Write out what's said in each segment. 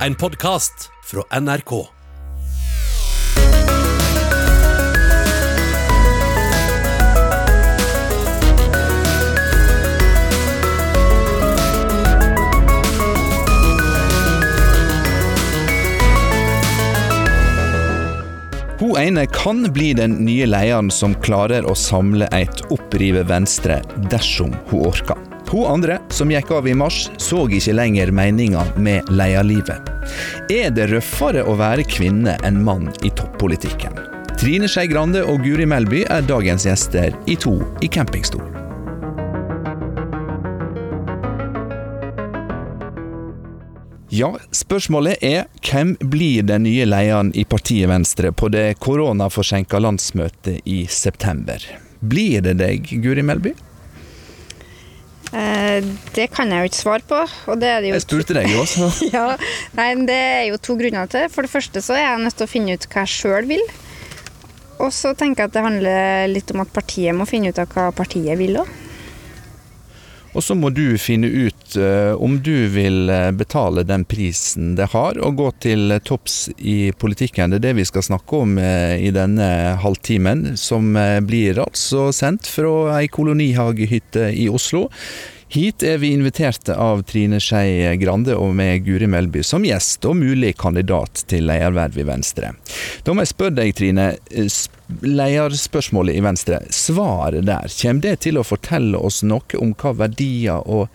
En podkast fra NRK. Hun ene kan bli den nye lederen som klarer å samle et opprive Venstre dersom hun orker. Hun andre, som gikk av i mars, så ikke lenger meninga med lederlivet. Er det røffere å være kvinne enn mann i toppolitikken? Trine Skei Grande og Guri Melby er dagens gjester i To i campingstol. Ja, spørsmålet er hvem blir den nye lederen i partiet Venstre på det koronaforsinka landsmøtet i september? Blir det deg, Guri Melby? Eh, det kan jeg jo ikke svare på. Og det er det jo Jeg spurte deg jo også. ja, nei, Det er jo to grunner til. For det første så er jeg nødt til å finne ut hva jeg sjøl vil. Og så tenker jeg at det handler litt om at partiet må finne ut av hva partiet vil òg. Og så må du finne ut eh, om du vil eh, betale den prisen det har å gå til topps i politikken. Det er det vi skal snakke om i denne halvtimen, som blir altså sendt fra ei kolonihagehytte i Oslo. Hit er vi inviterte av Trine Skei Grande og med Guri Melby som gjest og mulig kandidat til lederverv i Venstre. Da må jeg spørre deg, Trine. eh, Lederspørsmålet i Venstre. Svaret der, kommer det til å fortelle oss noe om hva verdier og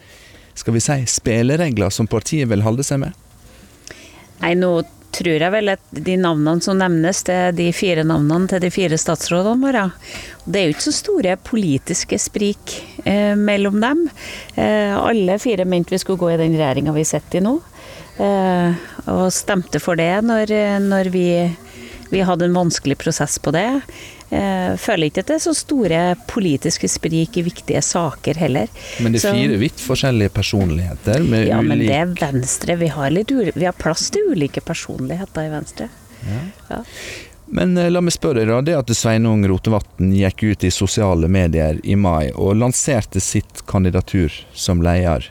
skal vi si, spilleregler som partiet vil holde seg med? Nei, nå tror jeg vel at de navnene som nevnes, det er de fire navnene til de fire statsrådene våre. Det er jo ikke så store politiske sprik eh, mellom dem. Eh, alle fire mente vi skulle gå i den regjeringa vi sitter i nå, eh, og stemte for det når, når vi, vi hadde en vanskelig prosess på det. Eh, føler ikke at det er så store politiske sprik i viktige saker heller. Men det er Så- fire vidt forskjellige personligheter med Ja, men ulik det er Venstre. Vi har, vi har plass til ulike personligheter i Venstre. Ja. Men eh, la meg spørre deg, da. Det at Sveinung Rotevatn gikk ut i sosiale medier i mai og lanserte sitt kandidatur som leder,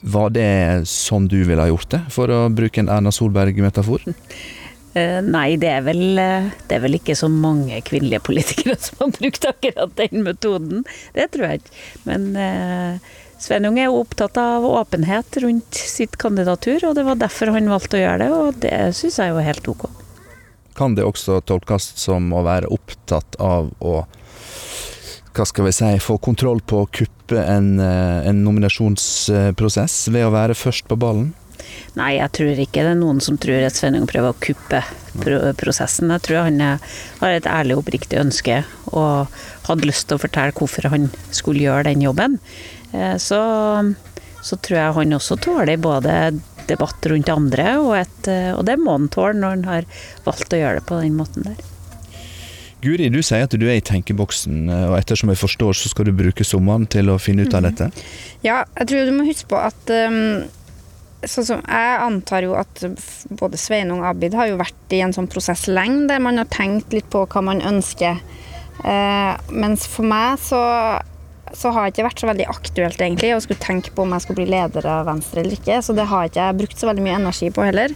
var det sånn du ville ha gjort det, for å bruke en Erna Solberg-metafor? Eh, nei, det er, vel, eh, det er vel ikke så mange kvinnelige politikere som har brukt akkurat den metoden. Det tror jeg ikke. Men eh, Sveinung er jo opptatt av åpenhet rundt sitt kandidatur, og det var derfor han valgte å gjøre det, og det syns jeg jo er helt ok. Kan det også tolkes som å være opptatt av å hva skal vi si, få kontroll på å kuppe en, eh, en nominasjonsprosess ved å være først på ballen? Nei, jeg tror ikke det er noen som tror at Sveinung prøver å kuppe pro prosessen. Jeg tror han er, har et ærlig og oppriktig ønske og hadde lyst til å fortelle hvorfor han skulle gjøre den jobben. Eh, Så, så tror jeg han også tåler både debatt rundt andre, og, et, eh, og det må han tåle når han har valgt å gjøre det på den måten der. Guri, du sier at du er i tenkeboksen, eh, og ettersom jeg forstår, så skal du bruke sommeren til å finne ut av dette. Ja, jeg tror du må huske på at um, sånn som Jeg antar jo at både Sveinung og Abid har jo vært i en sånn prosess lenge, der man har tenkt litt på hva man ønsker. Eh, mens for meg så, så har det ikke vært så veldig aktuelt egentlig å skulle tenke på om jeg skulle bli leder av Venstre eller ikke, så det har ikke jeg brukt så veldig mye energi på heller.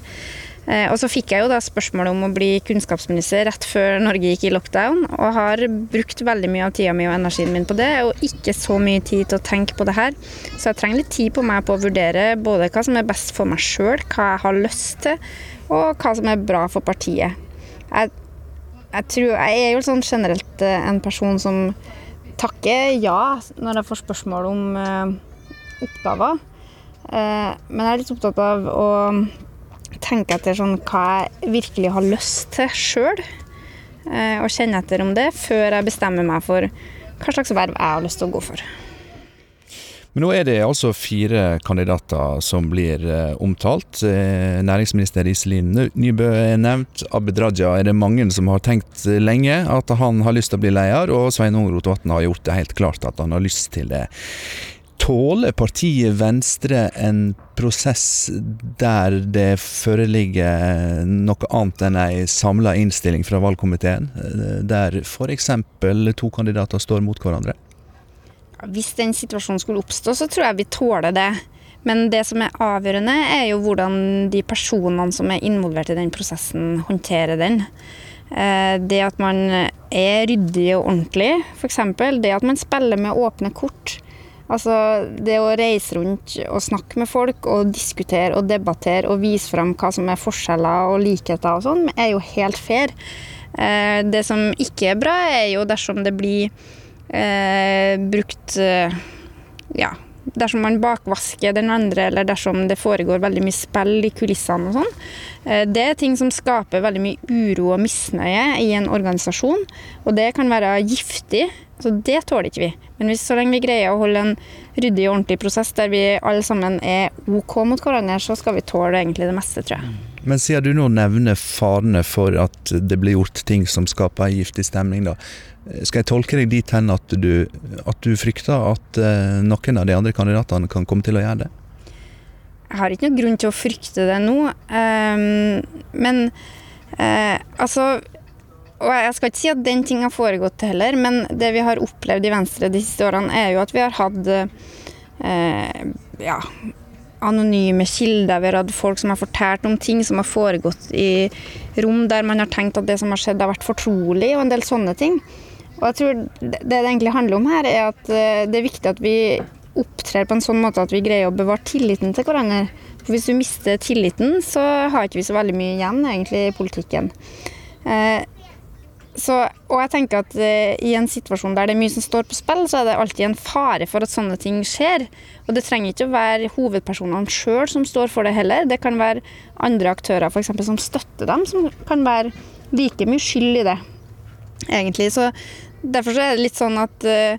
Eh, og så fikk jeg jo da spørsmål om å bli kunnskapsminister rett før Norge gikk i lockdown, og har brukt veldig mye av tida mi og energien min på det, og ikke så mye tid til å tenke på det her. Så jeg trenger litt tid på meg på å vurdere både hva som er best for meg sjøl, hva jeg har lyst til, og hva som er bra for partiet. Jeg, jeg, tror, jeg er jo sånn generelt eh, en person som takker ja når jeg får spørsmål om eh, oppgaver. Men jeg er litt opptatt av å tenke etter sånn hva jeg virkelig har lyst til sjøl. Eh, og kjenne etter om det før jeg bestemmer meg for hva slags verv jeg har lyst til å gå for. Men nå er det altså fire kandidater som blir eh, omtalt. Eh, næringsminister Iselin Nybø er nevnt. Abid Raja er det mange som har tenkt lenge at han har lyst til å bli leder, og Sveinung Rotevatn har gjort det helt klart at han har lyst til det. Tåler partiet Venstre en prosess der det foreligger noe annet enn ei samla innstilling fra valgkomiteen, eh, der f.eks. to kandidater står mot hverandre? Hvis den situasjonen skulle oppstå, så tror jeg vi tåler det. Men det som er avgjørende, er jo hvordan de personene som er involvert i den prosessen, håndterer den. Eh, det at man er ryddig og ordentlig, f.eks. Det at man spiller med åpne kort. Altså det å reise rundt og snakke med folk og diskutere og debattere og vise fram hva som er forskjeller og likheter og sånn, er jo helt fair. Eh, det som ikke er bra, er jo dersom det blir eh, brukt eh, ja, dersom man bakvasker den andre, eller dersom det foregår veldig mye spill i kulissene og sånn. Eh, det er ting som skaper veldig mye uro og misnøye i en organisasjon, og det kan være giftig. Så det tåler ikke vi. Men hvis, så lenge vi greier å holde en ryddig og ordentlig prosess der vi alle sammen er OK mot hverandre, så skal vi tåle egentlig det meste, tror jeg. Men siden du nå nevner farene for at det blir gjort ting som skaper giftig stemning, da. Skal jeg tolke deg dit hen at du, at du frykter at uh, noen av de andre kandidatene kan komme til å gjøre det? Jeg har ikke noen grunn til å frykte det nå. Um, men uh, altså Og jeg skal ikke si at den ting har foregått heller, men det vi har opplevd i Venstre de siste årene, er jo at vi har hatt ja, anonyme kilder. Vi har hatt folk som har fortalt om ting som har foregått i rom der man har tenkt at det som har skjedd, har vært fortrolig, og en del sånne ting. Og jeg tror Det det egentlig handler om her, er at eh, det er viktig at vi opptrer på en sånn måte at vi greier å bevare tilliten til hverandre. For Hvis du mister tilliten, så har ikke vi så veldig mye igjen egentlig i politikken. Eh, så, og jeg tenker at uh, I en situasjon der det er mye som står på spill, så er det alltid en fare for at sånne ting skjer. Og Det trenger ikke å være hovedpersonene sjøl som står for det heller. Det kan være andre aktører for eksempel, som støtter dem, som kan være like mye skyld i det. egentlig. Så Derfor så er det litt sånn at uh,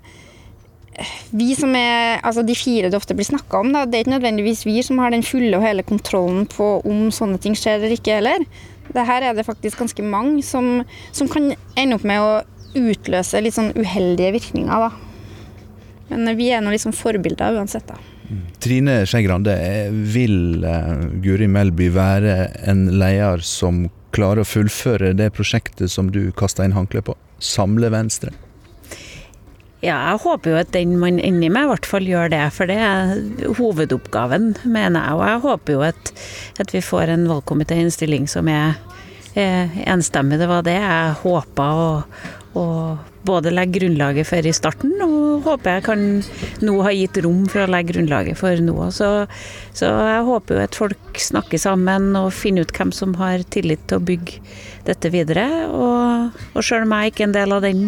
vi som er, altså De fire det ofte blir snakka om, da, det er ikke nødvendigvis vi som har den fulle og hele kontrollen på om sånne ting skjer eller ikke heller. Det her er det faktisk ganske mange som, som kan ende opp med å utløse litt sånn uheldige virkninger. da. Men vi er nå liksom forbilder uansett, da. Trine Skei Grande, vil uh, Guri Melby være en leder som klarer å fullføre det prosjektet som du kasta inn håndkleet på? Samle Venstre? Ja, jeg håper jo at den man ender med, i hvert fall gjør det. For det er hovedoppgaven, mener jeg. Og jeg håper jo at, at vi får en valgkomitéinnstilling som er eh, enstemmig. Det var det jeg håpa å, å både legge grunnlaget for i starten, og håper jeg kan nå ha gitt rom for å legge grunnlaget for nå. Så, så jeg håper jo at folk snakker sammen og finner ut hvem som har tillit til å bygge dette videre. Og, og sjøl om jeg ikke er en del av den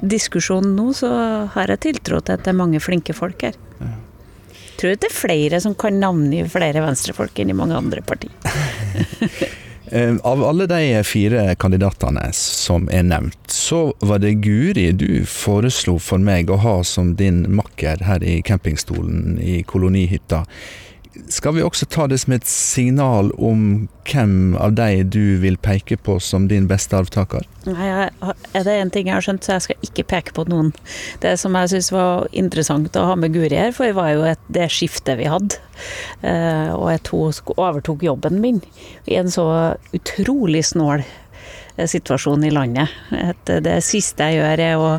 diskusjonen nå, så har jeg tiltro til at det er mange flinke folk her. Jeg tror det er flere som kan navngi flere venstrefolk enn i mange andre partier. Eh, av alle de fire kandidatene som er nevnt, så var det Guri du foreslo for meg å ha som din makker her i campingstolen i kolonihytta. Skal vi også ta det som et signal om hvem av de du vil peke på som din beste arvtaker? Nei, Er det én ting jeg har skjønt, så jeg skal ikke peke på noen. Det som jeg syns var interessant å ha med Guri her, for det var jo et, det skiftet vi hadde. Eh, og jeg hun overtok jobben min i en så utrolig snål situasjonen i landet. At det siste jeg gjør, er å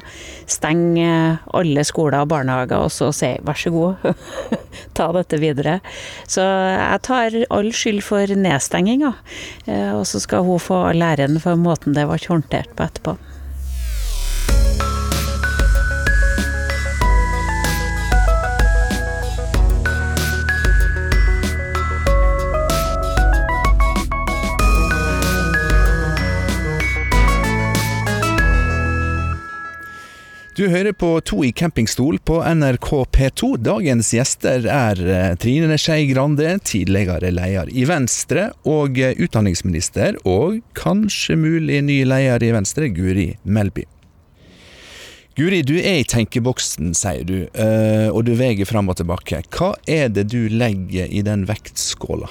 stenge alle skoler og barnehager og så si vær så god, ta dette videre. Så jeg tar all skyld for nedstenginga, eh, og så skal hun få all æren for måten det ble håndtert på etterpå. Du hører på To i campingstol på NRK P2. Dagens gjester er eh, Trine Skei Grande, tidligere leder i Venstre, og eh, utdanningsminister, og kanskje mulig ny leder i Venstre, Guri Melby. Guri, du er i tenkeboksen, sier du, eh, og du veier fram og tilbake. Hva er det du legger i den vektskåla?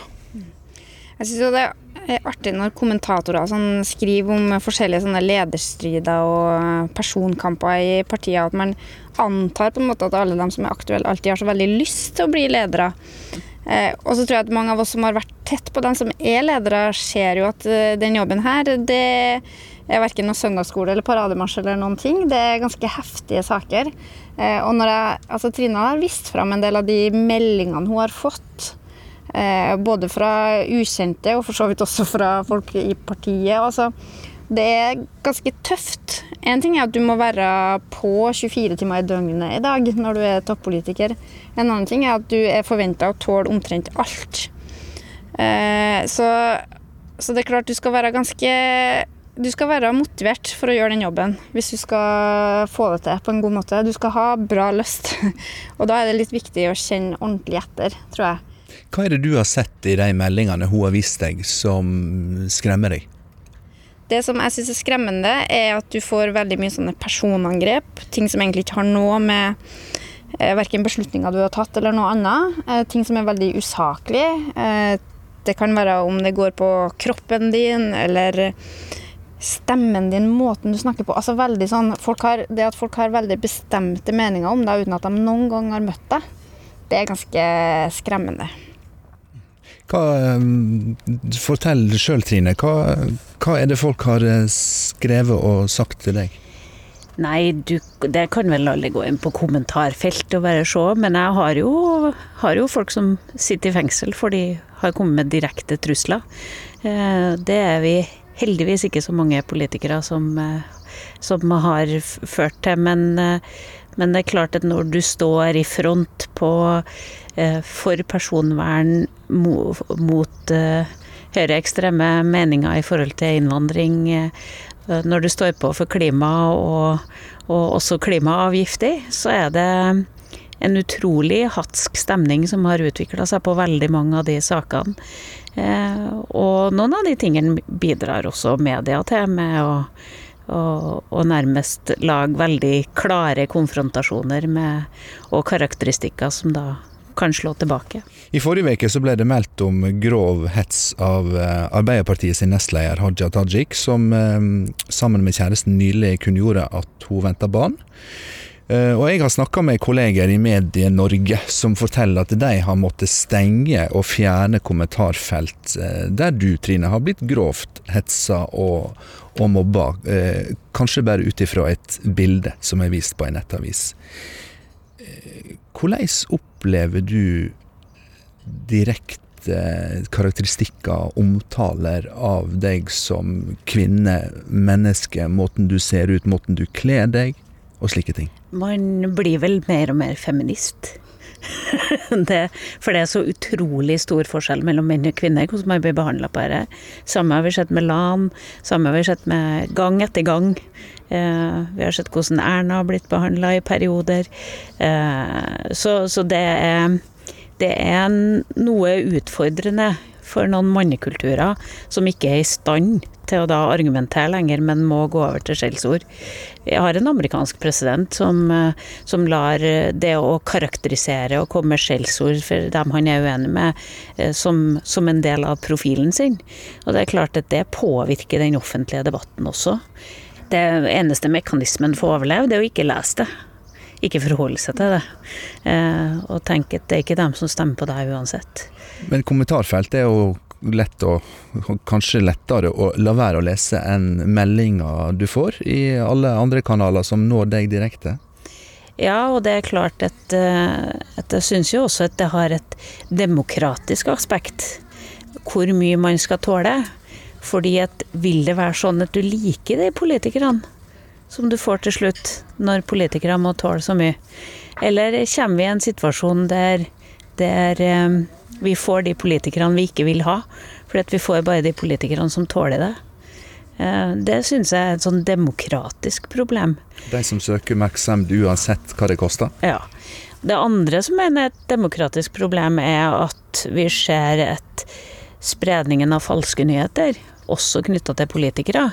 Jeg synes det er artig når kommentatorer sånn, skriver om forskjellige sånne lederstrider og personkamper i partiet, at man antar på en måte at alle de som er aktuelle, alltid har så veldig lyst til å bli ledere. Eh, og så tror jeg at mange av oss som har vært tett på dem som er ledere, ser jo at eh, den jobben her, det er verken noe søndagsskole eller parademarsj eller noen ting. Det er ganske heftige saker. Eh, og når jeg, altså Trine har vist fram en del av de meldingene hun har fått. Eh, både fra ukjente og for så vidt også fra folk i partiet. Altså, det er ganske tøft. En ting er at du må være på 24 timer i døgnet i dag når du er toppolitiker. En annen ting er at du er forventa å tåle omtrent alt. Eh, så, så det er klart du skal være ganske du skal være motivert for å gjøre den jobben hvis du skal få det til på en god måte. Du skal ha bra lyst, og da er det litt viktig å kjenne ordentlig etter, tror jeg. Hva er det du har sett i de meldingene hun har vist deg som skremmer deg? Det som jeg syns er skremmende, er at du får veldig mye sånne personangrep. Ting som egentlig ikke har noe med eh, verken beslutninger du har tatt eller noe annet. Eh, ting som er veldig usaklig. Eh, det kan være om det går på kroppen din eller stemmen din, måten du snakker på. Altså veldig sånn, har, Det at folk har veldig bestemte meninger om deg uten at de noen gang har møtt deg, det er ganske skremmende. Hva, eh, fortell sjøl, Trine. Hva, hva, er det folk har eh, skrevet og sagt til deg? Nei, du, det kan vel alle gå inn på kommentarfeltet og bare se, men jeg har jo, har jo folk som sitter i fengsel for de har kommet med direkte trusler. Eh, det er vi heldigvis ikke så mange politikere som, som har ført til, men, men det er klart at når du står i front på Eh, for personvern mot eh, høyreekstreme meninger i forhold til innvandring. Eh, når du står på for klima og, og også klimaavgifter, så er det en utrolig hatsk stemning som har utvikla seg på veldig mange av de sakene. og noen av de tingene bidrar også media til, med å, å, og, nærmest lage veldig klare konfrontasjoner med, og karakteristikker som da kan slå tilbake. I forrige uke ble det meldt om grov hets av eh, Arbeiderpartiet sin nestleder Haja Tajik, som eh, sammen med kjæresten nylig kunngjorde at hun venter barn. Eh, og jeg har snakka med kolleger i Medie-Norge som forteller at de har måttet stenge og fjerne kommentarfelt der du, Trine, har blitt grovt hetsa og, og mobba. Kanskje bare ut ifra et bilde som er vist på en nettavis. Hvordan opplever du direkte karakteristikker, omtaler av deg som kvinne, menneske, måten du ser ut, måten du kler deg, og slike ting? Man blir vel mer og mer feminist. det, for det er så utrolig stor forskjell mellom menn og kvinner, hvordan man blir behandla på dette. Samme har vi sett med LAN, samme har vi sett med gang etter gang. Eh, vi har sett hvordan Erna har blitt behandla i perioder. Eh, så, så det er, det er noe utfordrende for noen mannekulturer som ikke er i stand til å da argumentere lenger, men må gå over til skjellsord. Vi har en amerikansk president som, eh, som lar det å karakterisere og komme med skjellsord for dem han er uenig med, eh, som, som, en del av profilen sin. Og det er klart at det påvirker den offentlige debatten også. Det eneste mekanismen for å overleve, det er å ikke lese det ikke forholde seg til det. Eh, og tenke at det er ikke dem som stemmer på deg uansett. Men kommentarfelt er jo lett å, kanskje lettere å la være å lese enn meldinger du får i alle andre kanaler som når deg direkte? Ja, og det er klart at, eh, at jeg syns jo også at det har et demokratisk aspekt. Hvor mye man skal tåle. Fordi at vil det være sånn at du liker de politikerne som du får til slutt, når politikere må tåle så mye? Eller kommer vi i en situasjon der, der eh, vi får de politikerne vi ikke vil ha, fordi at vi får bare de politikerne som tåler det. Eh, det syns jeg er et sånn demokratisk problem. De som søker oppmerksomhet uansett hva det koster? Ja. Det andre som er et demokratisk problem, er at vi ser at spredningen av falske nyheter, også knytta til politikere,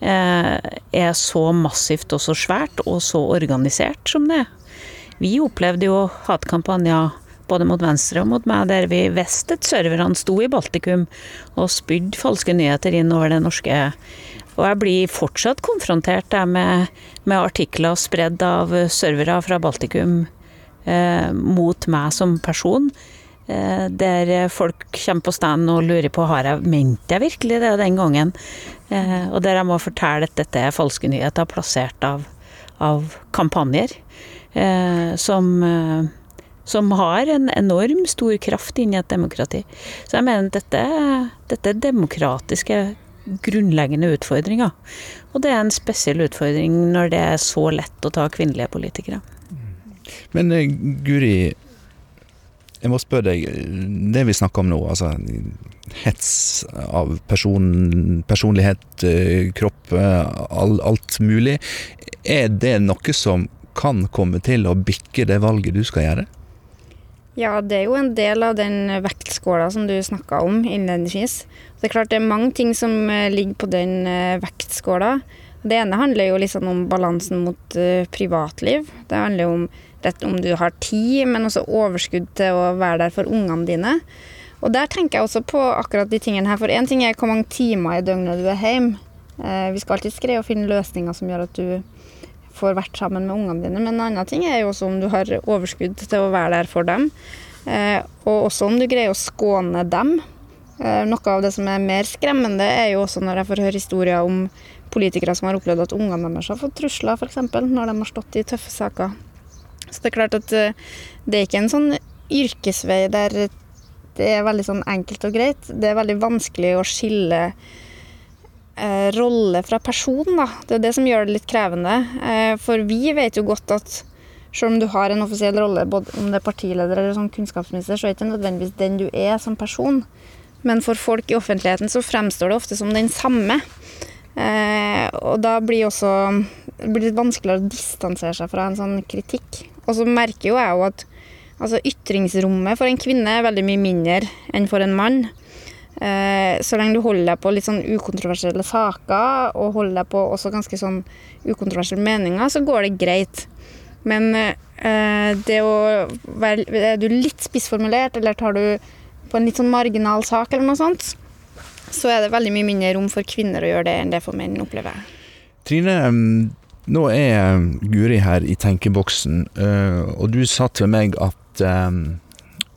er så massivt og så svært og så organisert som det er. Vi opplevde jo hatkampanjer både mot Venstre og mot meg, der vi visste at serverne sto i Baltikum og spydde falske nyheter inn over det norske. Og jeg blir fortsatt konfrontert med, med, artikler spredd av servere fra Baltikum eh, mot meg som person. Eh, der folk kommer på stand og lurer på har jeg ment jeg virkelig det den gangen. Eh, og der jeg må fortelle at dette er falske nyheter plassert av, av kampanjer. Eh, som, som har en enorm stor kraft inn i et demokrati. Så jeg mener at dette, dette er demokratiske grunnleggende utfordringer. Og det er en spesiell utfordring når det er så lett å ta kvinnelige politikere. Men Guri, jeg må spørre deg, det vi snakker om nå, altså hets av person, personlighet, eh, kropp, all, alt mulig. Er det noe som kan komme til å bikke det valget du skal gjøre? Ja, det er jo en del av den vektskåla som du snakka om innledningsvis. Det er klart det er mange ting som eh, ligger på den vektskåla. Det ene handler jo liksom om balansen mot privatliv. Det handler jo om rett om du har tid, men også overskudd til å være der for ungene dine. Og der tenker jeg også på akkurat de tingene her. For én ting er hvor mange timer i døgnet du er hjemme. Eh, vi skal alltid greie å finne løsninger som gjør at du får vært sammen med ungene dine. Men en annen ting er jo også om du har overskudd til å være der for dem. Eh, og også om du greier å skåne dem. Eh, noe av det som er mer skremmende, er jo også når jeg får høre historier om politikere som har opplevd at ungene deres har fått trusler, f.eks. når de har stått i tøffe saker. Så det er klart at eh, det er ikke en sånn yrkesvei der det er veldig sånn enkelt og greit. Det er veldig vanskelig å skille eh, rolle fra person, da. Det er det som gjør det litt krevende. Eh, for vi vet jo godt at selv om du har en offisiell rolle, både om det er partileder eller som kunnskapsminister, så er det ikke nødvendigvis den du er som person. Men for folk i offentligheten så fremstår det ofte som den samme. Eh, og da blir også det blir litt vanskeligere å distansere seg fra en sånn kritikk. Og så merker jo jeg jo at altså, ytringsrommet for en kvinne er veldig mye mindre enn for en mann. Eh, så lenge du holder deg på litt sånn ukontroversielle saker, og holder deg på også ganske sånn ukontroversielle meninger, så går det greit. Men eh, det å være Er du litt spissformulert, eller tar du på en litt sånn marginal sak eller noe sånt, så er det veldig mye mindre rom for kvinner å gjøre det enn det for menn, opplever jeg. Trine, nå er Guri her i tenkeboksen, eh, og du sa til meg at eh,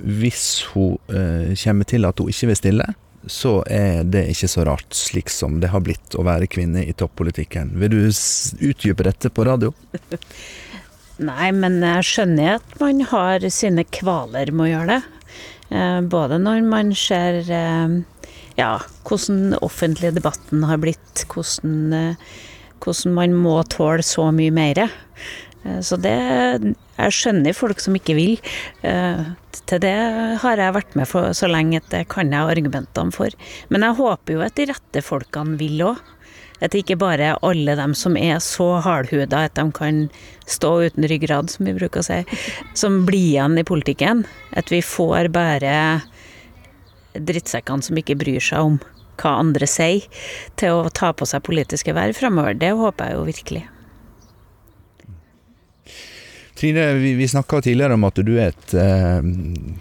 hvis hun eh, kommer til at hun ikke vil stille, så er det ikke så rart, slik som det har blitt å være kvinne i toppolitikken. Vil du utdype dette på radio? Nei, men jeg skjønner at man har sine kvaler med å gjøre det. Både når man ser ja, hvordan den offentlige debatten har blitt, hvordan hvordan man må tåle så mye mer. Eh, så det Jeg skjønner folk som ikke vil. Eh, til det har jeg vært med for så lenge at det kan jeg argumentene for. Men jeg håper jo at de rette folkene vil òg. At det ikke bare er alle dem som er så hardhuda at de kan stå uten ryggrad, som vi bruker å si, som blir igjen i politikken. At vi får bare drittsekkene som ikke bryr seg om hva andre sier, til å ta på seg politiske verv framover. Det håper jeg jo virkelig. Trine, vi, vi snakka tidligere om at du er et eh,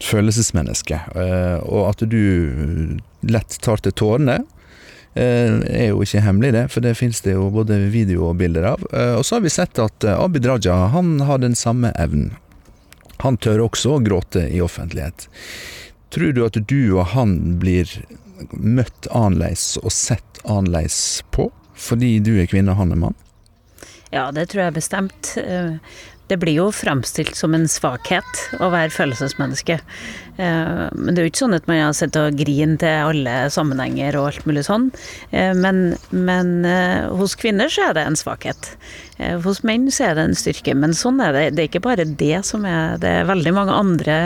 følelsesmenneske, eh, og at du lett tar til tårene. Eh, er jo ikke hemmelig, det, for det finnes det jo både video og bilder av. Eh, og så har vi sett at eh, Abid Raja han har den samme evnen. Han tør også å gråte i offentlighet. Tror du at du og han blir møtt annerledes og sett annerledes på, fordi du er kvinne og han er mann? Ja, det tror jeg bestemt. Eh, det blir jo framstilt som en svakhet å være følelsesmenneske. Eh, men det er jo ikke sånn at man har sett og grint til alle sammenhenger og alt mulig sånn. Eh, men, men hos kvinner så er det en svakhet. Hos menn så er det en styrke. Men sånn er det. Det er ikke bare det som er Det er veldig mange andre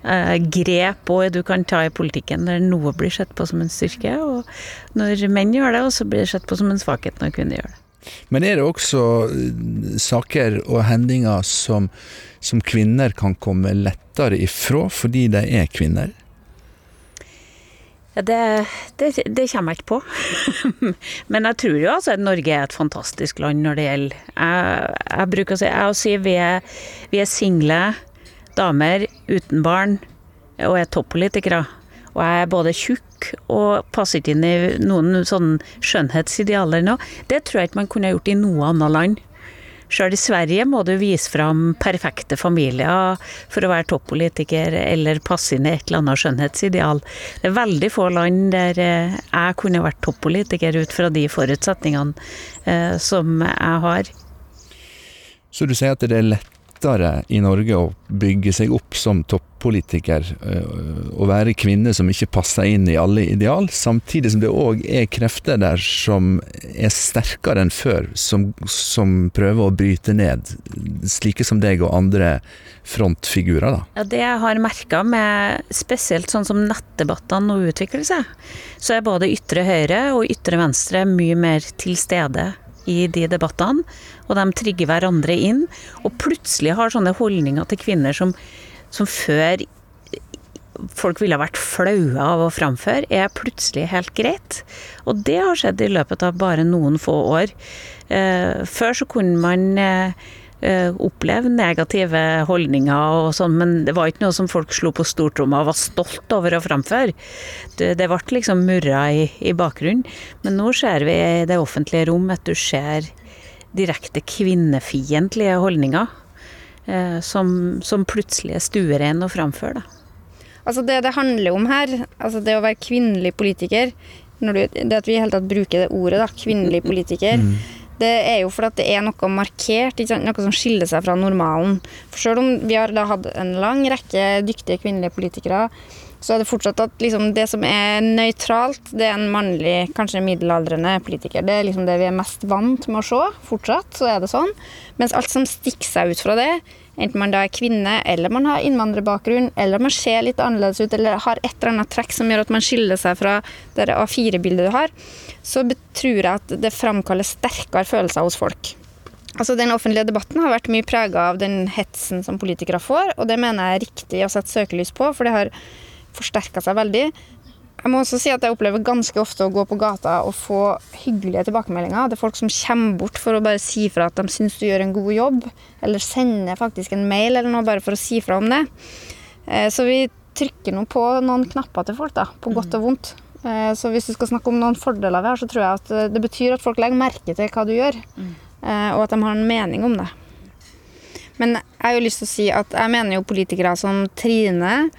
grep og du kan ta i politikken der noe blir sett på som en styrke, og når menn gjør det, så blir det sett på som en svakhet når kvinner gjør det. Men er det også eh, saker og hendinger som, som kvinner kan komme lettere ifra fordi de er kvinner? Ja, det, det, det, kommer jeg ikke på. Men jeg tror jo altså at Norge er et fantastisk land når det gjelder Jeg, jeg bruker å si, jeg å si vi, er, vi er single damer uten barn og er toppolitikere. Og jeg er både tjukk og passer ikke inn i noen sånn skjønnhetsidealer nå. Det tror jeg ikke man kunne gjort i noe annet land. Sjøl i Sverige må du vise fram perfekte familier for å være toppolitiker eller passe inn i et eller annet skjønnhetsideal. Det er veldig få land der eh, jeg kunne vært toppolitiker ut fra de forutsetningene eh, som jeg har. Så du sier at det er lettere i Norge å bygge seg opp som toppolitiker og være kvinne som ikke passer inn i alle ideal, samtidig som det òg er krefter der som er sterkere enn før, som, som, prøver å bryte ned slike som deg og andre frontfigurer, da? Ja, det jeg har merka med spesielt sånn som nettdebattene nå utvikler seg, så er både ytre høyre og ytre venstre mye mer til stede i de debattene, og de trigger hverandre inn. Og plutselig har sånne holdninger til kvinner som, som før folk ville vært flaue av å framføre, er plutselig helt greit. Og det har skjedd i løpet av bare noen få år. Eh, før så kunne man eh, oppleve negative holdninger og sånn, men det var ikke noe som folk slo på stortromma og var stolt over å framføre. Det, det ble liksom murra i, i bakgrunnen. Men nå ser vi i det offentlige rom at du ser direkte kvinnefiendtlige holdninger. Eh, som, som plutselig er stuerein å framføre. Da. Altså det det handler om her, altså det å være kvinnelig politiker du, Det at vi i hele tatt bruker det ordet, da, kvinnelig politiker, mm. Det er jo fordi det er noe markert, noe som skiller seg fra normalen. For selv om vi har hatt en lang rekke dyktige kvinnelige politikere, så er det fortsatt at liksom, det som er nøytralt, det er en mannlig, kanskje middelaldrende politiker. Det er liksom det vi er mest vant med å se. Fortsatt så er det sånn. Mens alt som stikker seg ut fra det, enten man da er kvinne eller man har innvandrerbakgrunn, eller man ser litt annerledes ut eller har et eller annet trekk som gjør at man skiller seg fra det A4-bildet du har, så tror jeg at det framkaller sterkere følelser hos folk. Altså Den offentlige debatten har vært mye prega av den hetsen som politikere får, og det mener jeg er riktig å sette søkelys på, for det har forsterka seg veldig. Jeg må også si at jeg opplever ganske ofte å gå på gata og få hyggelige tilbakemeldinger. Det er folk som kommer bort for å bare si fra at de syns du gjør en god jobb, eller sender faktisk en mail eller noe bare for å si fra om det. Eh, så vi trykker nå på noen knapper til folk, da, på godt og vondt. Eh, så hvis du skal snakke om noen fordeler vi har, så tror jeg at eh, det betyr at folk legger merke til hva du gjør, og at de har en mening om det. Men jeg har jo lyst til å si at jeg mener jo politikere som Trine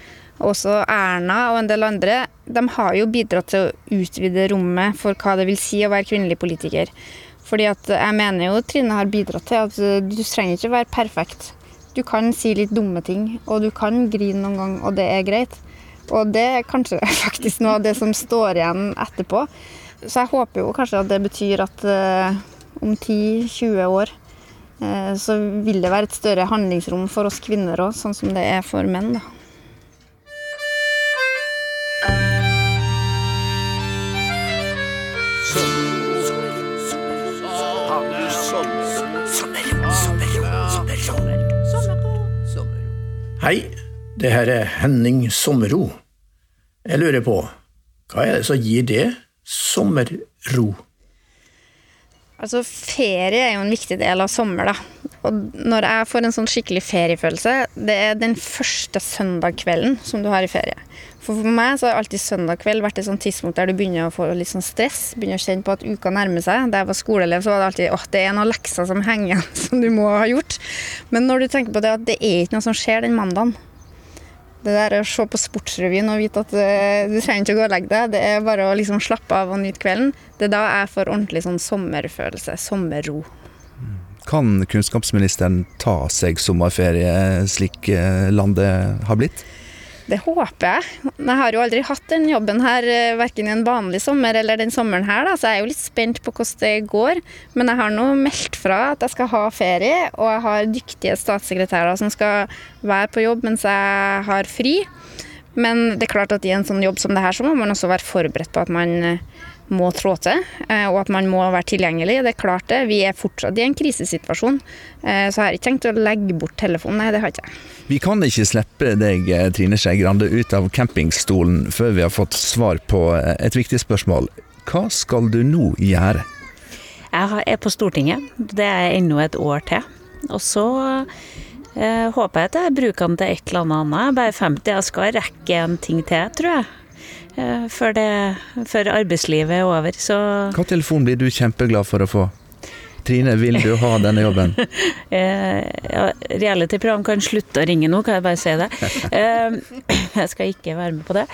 også Erna og en del andre, de har jo bidratt til å utvide rommet for hva det vil si å være kvinnelig politiker. Fordi at jeg mener jo Trine har bidratt til at du trenger ikke å være perfekt. Du kan si litt dumme ting, og du kan grine noen gang, og det er greit. Og det er kanskje faktisk noe av det som står igjen etterpå. Så jeg håper jo kanskje at det betyr at uh, om 10-20 år uh, så vil det være et større handlingsrom for oss kvinner òg, sånn som det er for menn. da. Hei, det her er Henning Sommerro. Jeg lurer på, hva er det som gir det sommerro? Altså, ferie er jo en viktig del av sommer, da. Og når jeg får en sånn skikkelig feriefølelse, det er den første søndagskvelden som du har i ferie. For for meg så har alltid søndag kveld vært et sånt tidspunkt der du begynner å få litt sånn stress. Begynner å kjenne på at uka nærmer seg. Da jeg var skoleelev, så var det alltid åh, det er noen lekser som henger igjen som du må ha gjort. Men når du tenker på det at det er ikke noe som skjer den mandagen. Det der å se på Sportsrevyen og vite at uh, du trenger ikke å gå og legge deg, det er bare å liksom slappe av og nyte kvelden. Det er da jeg får ordentlig sånn sommerfølelse. Sommerro. Kan kunnskapsministeren ta seg sommerferie slik eh, landet har blitt? Det håper jeg. Jeg har jo aldri hatt den jobben her eh, verken en vanlig sommer eller den sommeren her, da, så jeg er jo litt spent på hvordan det går. Men jeg har nå meldt fra at jeg skal ha ferie, og jeg har dyktige statssekretærer som skal være på jobb mens jeg har fri. Men det er klart at i en sånn jobb som det her, så må man også være forberedt på at man eh, må trå til, eh, og at man må være tilgjengelig. Det er klart det. Vi er fortsatt i en krisesituasjon, eh, så jeg har ikke tenkt å legge bort telefonen. Nei, det har jeg ikke. Vi kan ikke slippe deg, eh, Trine Skei Grande, ut av campingstolen før vi har fått svar på et viktig spørsmål. Hva skal du nå gjøre? Jeg er på Stortinget. Det er ennå et år til. Og så eh, håper jeg at jeg bruker den til et eller annet. Bare 50. Jeg skal rekke en ting til, tror jeg. Eh, før, det, før arbeidslivet er over. Så Hva telefon blir du kjempeglad for å få? Trine, vil du ha denne jobben? Eh, ja, Reality-program kan slutte å ringe nå, kan jeg bare si det. Eh, jeg skal ikke være med på det.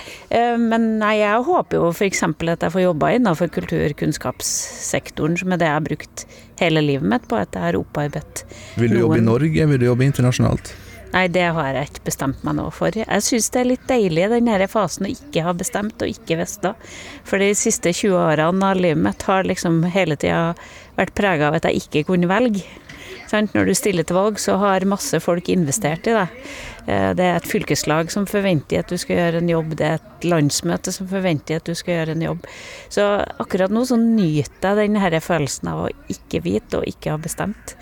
Men nei, jeg håper jo f.eks. at jeg får jobba innenfor kulturkunnskapssektoren, som er det jeg har brukt hele livet mitt på. At jeg har opparbeidet Vil du jobbe i Norge, vil du jobbe internasjonalt? Nei, det har jeg ikke bestemt meg nå for. Jeg syns det er litt deilig den her fasen å ikke ha bestemt og ikke visst. For de siste 20 årene av livet mitt har liksom hele tida vært prega av at jeg ikke kunne velge. Når du stiller til valg, så har masse folk investert i deg. Eh, Det er et fylkeslag som forventer at du skal gjøre en jobb, det er et landsmøte som forventer at du skal gjøre en jobb. Så akkurat nå så nyter jeg denne følelsen av å ikke vite og ikke ha bestemt.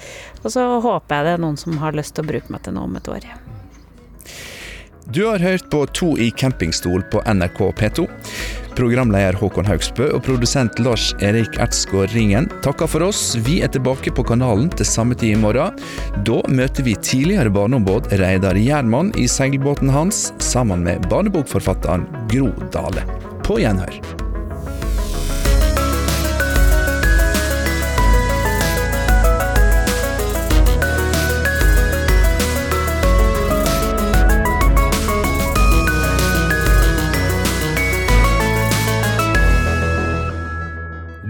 Og så håper jeg det er noen som har lyst til å bruke meg til noe om et år. Du har hørt på To i campingstol på NRK P2. Programleder Håkon Haugsbø og produsent Lars Erik Ertsgaard Ringen takker for oss. Vi er tilbake på kanalen til samme tid i morgen. Da møter vi tidligere barneombud Reidar Gjermann i seilbåten hans, sammen med barnebokforfatteren Gro Dale. På gjenhør.